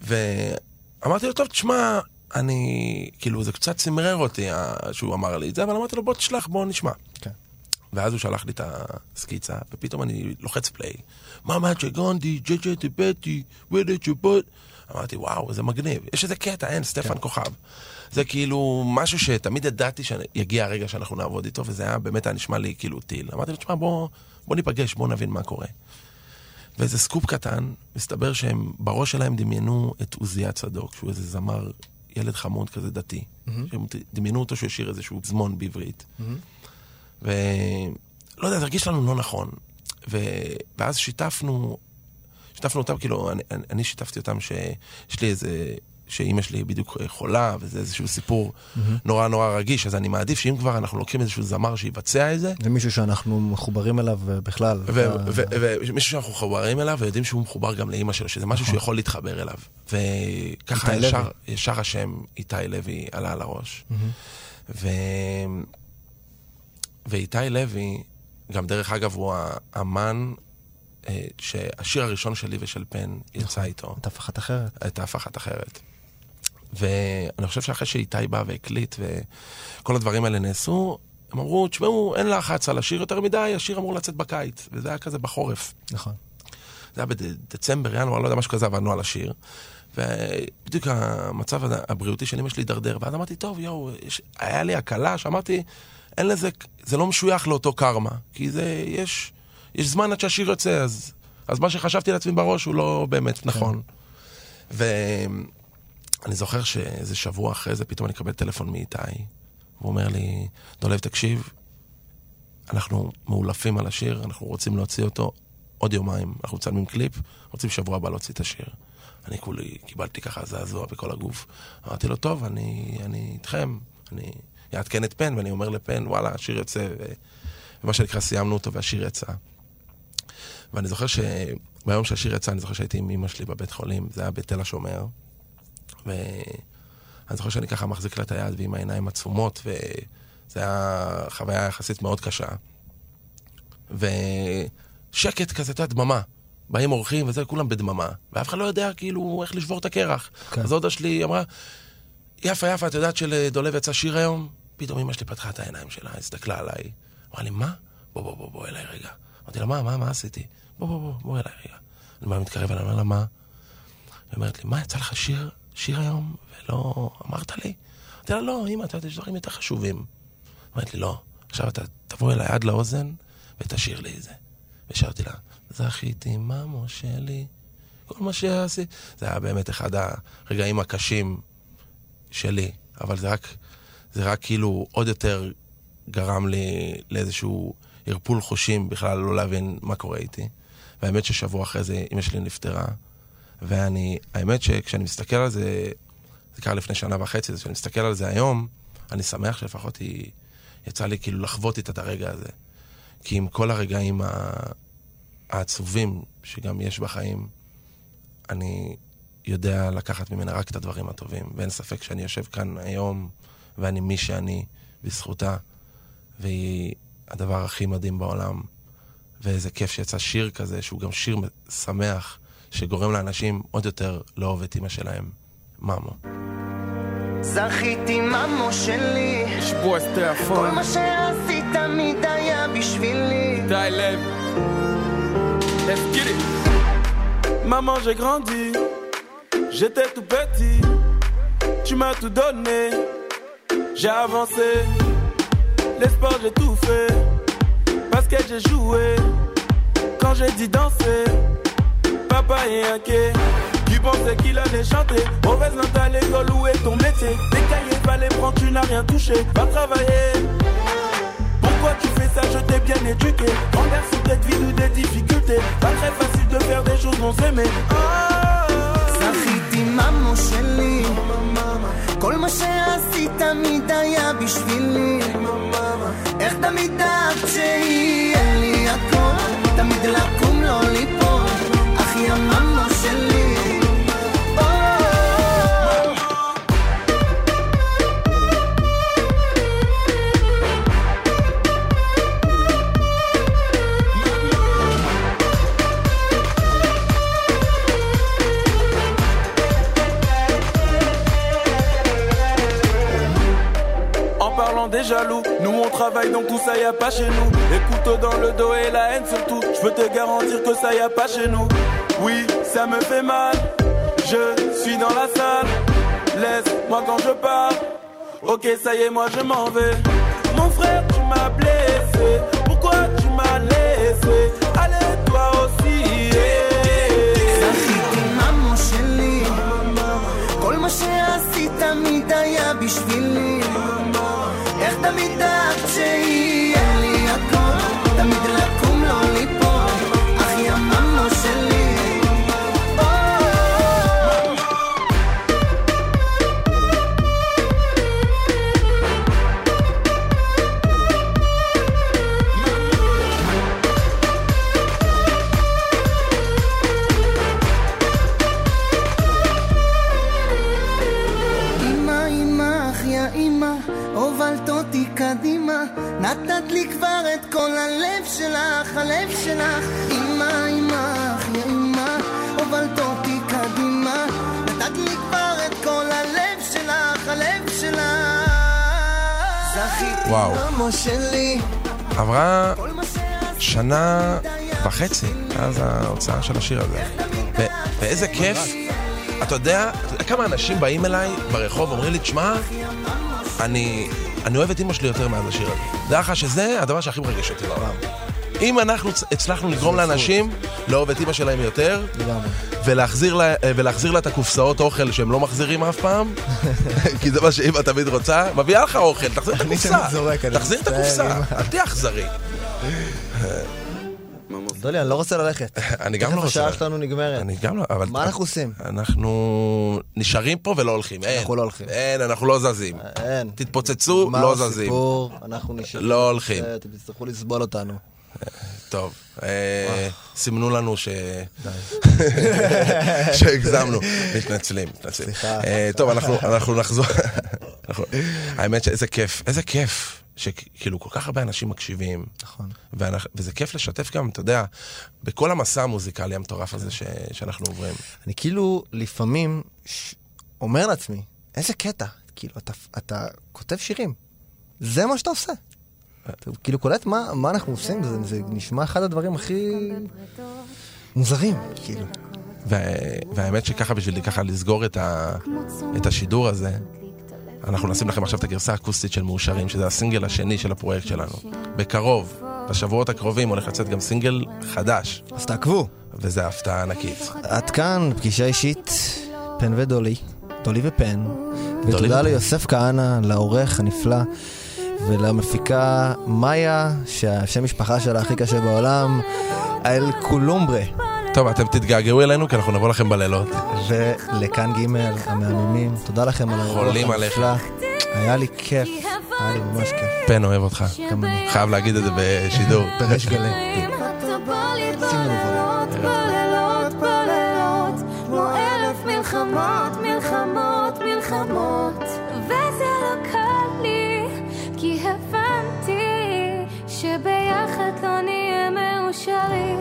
ואמרתי לו, טוב, תשמע, אני... כאילו, זה קצת צמרר אותי שהוא אמר לי את זה, אבל אמרתי לו, בוא תשלח, בוא נשמע. כן. ואז הוא שלח לי את הסקיצה, ופתאום אני לוחץ פליי. מאמה צ'גונדי, ג'ה ג'ה טיבטי, ודה צ'ופות. אמרתי, וואו, זה מגניב. יש איזה קטע, אין, סטפן כן. כוכב. זה כאילו משהו שתמיד ידעתי שיגיע הרגע שאנחנו נעבוד איתו, וזה היה, באמת היה נשמע לי כאילו טיל. אמרתי לו, תשמע, בוא, בוא ניפגש, בוא נבין מה קורה. ואיזה סקופ קטן, מסתבר שהם, בראש שלהם דמיינו את עוזיה צדוק, שהוא איזה זמר, ילד חמוד כזה דתי. שהם דמיינו אותו שהוא ישיר איזשהו זמון בעברית. ולא יודע, זה הרגיש לנו לא נכון. ו... ואז שיתפנו, שיתפנו אותם, כאילו, אני, אני שיתפתי אותם שיש לי איזה, שאימא שלי בדיוק חולה, וזה איזשהו סיפור נורא נורא רגיש, אז אני מעדיף שאם כבר אנחנו לוקחים איזשהו זמר שיבצע את זה, זה מישהו שאנחנו מחוברים אליו אה, בכלל. ומישהו שאנחנו מחוברים אליו ויודעים שהוא מחובר גם לאימא שלו, שזה משהו שהוא יכול להתחבר אליו. וככה ישר. ישר השם איתי לוי עלה על הראש. ו... ואיתי לוי, גם דרך אגב, הוא האמן אה, שהשיר הראשון שלי ושל פן יצא איתו. את אחת אחרת. אף אחת אחרת. ואני חושב שאחרי שאיתי בא והקליט וכל הדברים האלה נעשו, הם אמרו, תשמעו, אין לחץ על השיר יותר מדי, השיר אמור לצאת בקיץ. וזה היה כזה בחורף. נכון. זה היה בדצמבר, ינואר, לא יודע, משהו כזה, עבדנו על השיר. ובדיוק המצב הבריאותי של אמא שלי הידרדר, ואז אמרתי, טוב, יואו, יש, היה לי הקלה שאמרתי, אין לזה, זה לא משוייך לאותו קרמה, כי זה, יש, יש זמן עד שהשיר יוצא, אז, אז מה שחשבתי לעצמי בראש הוא לא באמת נכון. ואני זוכר שאיזה שבוע אחרי זה, פתאום אני מקבל טלפון מאיתי, והוא אומר לי, דולב, תקשיב, אנחנו מאולפים על השיר, אנחנו רוצים להוציא אותו עוד יומיים, אנחנו מצלמים קליפ, רוצים שבוע הבא להוציא את השיר. אני כולי, קיבלתי ככה זעזוע בכל הגוף. אמרתי לו, טוב, אני, אני איתכם, אני אעדכן את פן, ואני אומר לפן, וואלה, השיר יוצא. ו... ומה שנקרא סיימנו אותו והשיר יצא. ואני זוכר שביום שהשיר יצא, אני זוכר שהייתי עם אמא שלי בבית חולים, זה היה בתל השומר. ואני זוכר שאני ככה מחזיק לה את היד ועם העיניים עצומות, וזה היה חוויה יחסית מאוד קשה. ושקט כזה, אתה יודע, דממה. באים אורחים וזה, כולם בדממה, ואף אחד לא יודע כאילו איך לשבור את הקרח. כן. אז דודה שלי אמרה, יפה, יפה, את יודעת שלדולב יצא שיר היום? פתאום אמא שלי פתחה את העיניים שלה, הסתכלה עליי, אמרה לי, מה? בוא, בוא, בוא, בוא אליי רגע. אמרתי לה, מה, מה, מה עשיתי? בוא, בוא, בוא, בוא אליי רגע. אני בא מתקרב אליה, אני אומר לה, מה? היא אומרת לי, מה, יצא לך שיר, שיר היום, ולא אמרת לי? אמרתי לה, לא, אמא, את יודעת, יש דברים יותר חשובים. אמרת לי, לא, עכשיו אתה תבוא אליי עד לאוזן ותשאיר לי את זה. ושרתי לה, זכיתי ממו שלי, כל מה שעשיתי. זה היה באמת אחד הרגעים הקשים שלי, אבל זה רק, זה רק כאילו עוד יותר גרם לי לאיזשהו ערפול חושים בכלל לא להבין מה קורה איתי. והאמת ששבוע אחרי זה אמא שלי נפטרה, ואני, האמת שכשאני מסתכל על זה, זה קרה לפני שנה וחצי, כשאני מסתכל על זה היום, אני שמח שלפחות היא, יצא לי כאילו לחוות איתה את הרגע הזה. כי עם כל הרגעים העצובים שגם יש בחיים, אני יודע לקחת ממנה רק את הדברים הטובים, ואין ספק שאני יושב כאן היום, ואני מי שאני בזכותה, והיא הדבר הכי מדהים בעולם. ואיזה כיף שיצא שיר כזה, שהוא גם שיר שמח, שגורם לאנשים עוד יותר לאהוב את אימא שלהם. ממו. זכיתי ממו שלי, לשבוע שתי כל אפון, מה שעשית תמיד היה בשבילי. די לב. Let's get it. Maman, j'ai grandi, j'étais tout petit. Tu m'as tout donné, j'ai avancé. Les sports, j'ai tout fait. Basket, j'ai joué. Quand j'ai dit danser, papa est inquiet. Tu pensais qu'il allait chanter. Mauvaise note à l'école, où est ton métier Des cahiers, fallait prendre, tu n'as rien touché. Va travailler. Pourquoi tu fais ça Je t'ai bien éduqué. En garçon, peut-être vie ou des difficultés. Pas très facile de faire des choses non aimées. זכיתי ממו שלי, כל מה שעשית תמיד היה בשבילי. איך תמיד דאגת שיהיה לי הכל, תמיד לקום לא ליפול, pas chez nous. Les couteaux dans le dos et la haine surtout. Je peux te garantir que ça y a pas chez nous. Oui, ça me fait mal. Je suis dans la salle. Laisse-moi quand je parle. Ok, ça y est, moi je m'en vais. Mon frère, tu m'as blessé. Pourquoi tu m'as laissé Allez, toi aussi. זכיתי ממו שלי, כל מה שעשית תמיד היה בשבילי. הלב שלך. אמא, יא אמא, הובלת אותי קדימה, נתת לי כבר את כל הלב שלך, הלב שלך. זכיתי. ממו שלי, עברה שנה וחצי מאז ההוצאה של השיר הזה. ואיזה כיף. אתה יודע, אתה יודע כמה אנשים באים אליי ברחוב ואומרים לי, תשמע, אני, אני אוהב את אמא שלי יותר מאז השיר הזה. דע לך שזה הדבר שהכי מרגש אותי בעולם. אם אנחנו הצלחנו לגרום לאנשים לאהוב את אמא שלהם יותר. ולהחזיר לה, ולהחזיר לה את הקופסאות אוכל שהם לא מחזירים אף פעם, כי זה מה שאמא תמיד רוצה, מביאה לך אוכל, תחזיר את הקופסה. תמיד זורק, אני תחזיר את הקופסה. אל תהיה אכזרי. דולי, אני לא רוצה ללכת. אני גם לא תכף רוצה. השעה שלנו נגמרת. אני גם לא, אבל... מה אנחנו עושים? אנחנו נשארים פה ולא הולכים, אין. אנחנו לא הולכים. אין, אנחנו לא זזים. אין. תתפוצצו, מה לא זזים. הסיפור? אנחנו נשארים. לא הולכים. אתם תצטרכו לסבול אותנו. טוב, אה, סימנו לנו ש... שהגזמנו. מתנצלים, מתנצלים. סליחה. אה, טוב, אנחנו נחזור. האמת שאיזה כיף, איזה כיף. שכאילו כל כך הרבה אנשים מקשיבים. נכון. ואנחנו- וזה כיף לשתף גם, אתה יודע, בכל המסע המוזיקלי המטורף הזה ש- שאנחנו עוברים. אני כאילו לפעמים ש... אומר לעצמי, איזה קטע, כאילו, אתה, אתה כותב שירים, זה מה שאתה עושה. אתה כאילו קולט מה, מה אנחנו עושים, זה, זה נשמע אחד הדברים הכי מוזרים, כאילו. וה- והאמת שככה בשביל ככה לסגור את, ה, את השידור הזה, אנחנו נשים לכם עכשיו את הגרסה האקוסטית של מאושרים, שזה הסינגל השני של הפרויקט שלנו. בקרוב, בשבועות הקרובים, הולך לצאת גם סינגל חדש. אז תעקבו. וזה הפתעה ענקית. עד כאן, פגישה אישית, פן ודולי, דולי ופן. ותודה. ליוסף כהנא, לעורך הנפלא, ולמפיקה מאיה, שהשם משפחה שלה הכי קשה בעולם, אל קולומברה. טוב, אתם תתגעגעו אלינו, כי אנחנו נבוא לכם בלילות. ולכאן ג' המהממים, תודה לכם על האירוח חולים עליך. היה לי כיף, היה לי ממש כיף. פן אוהב אותך. גם אני. חייב להגיד את זה בשידור. בריש גלי. שים לנו בלילות, בלילות, כמו אלף מלחמות, מאושרים.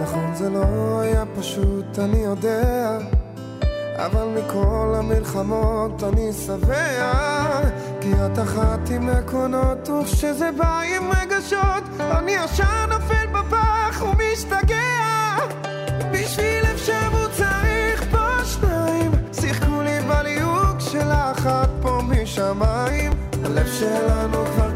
נכון זה לא היה פשוט, אני יודע אבל מכל המלחמות אני שבע את אחת עם עקרונות וכשזה בא עם רגשות אני ישר נופל בפח ומשתגע. בשביל אפשרות צריך פה שניים שיחקו לי בליהוק של האחת פה משמיים. הלב שלנו כבר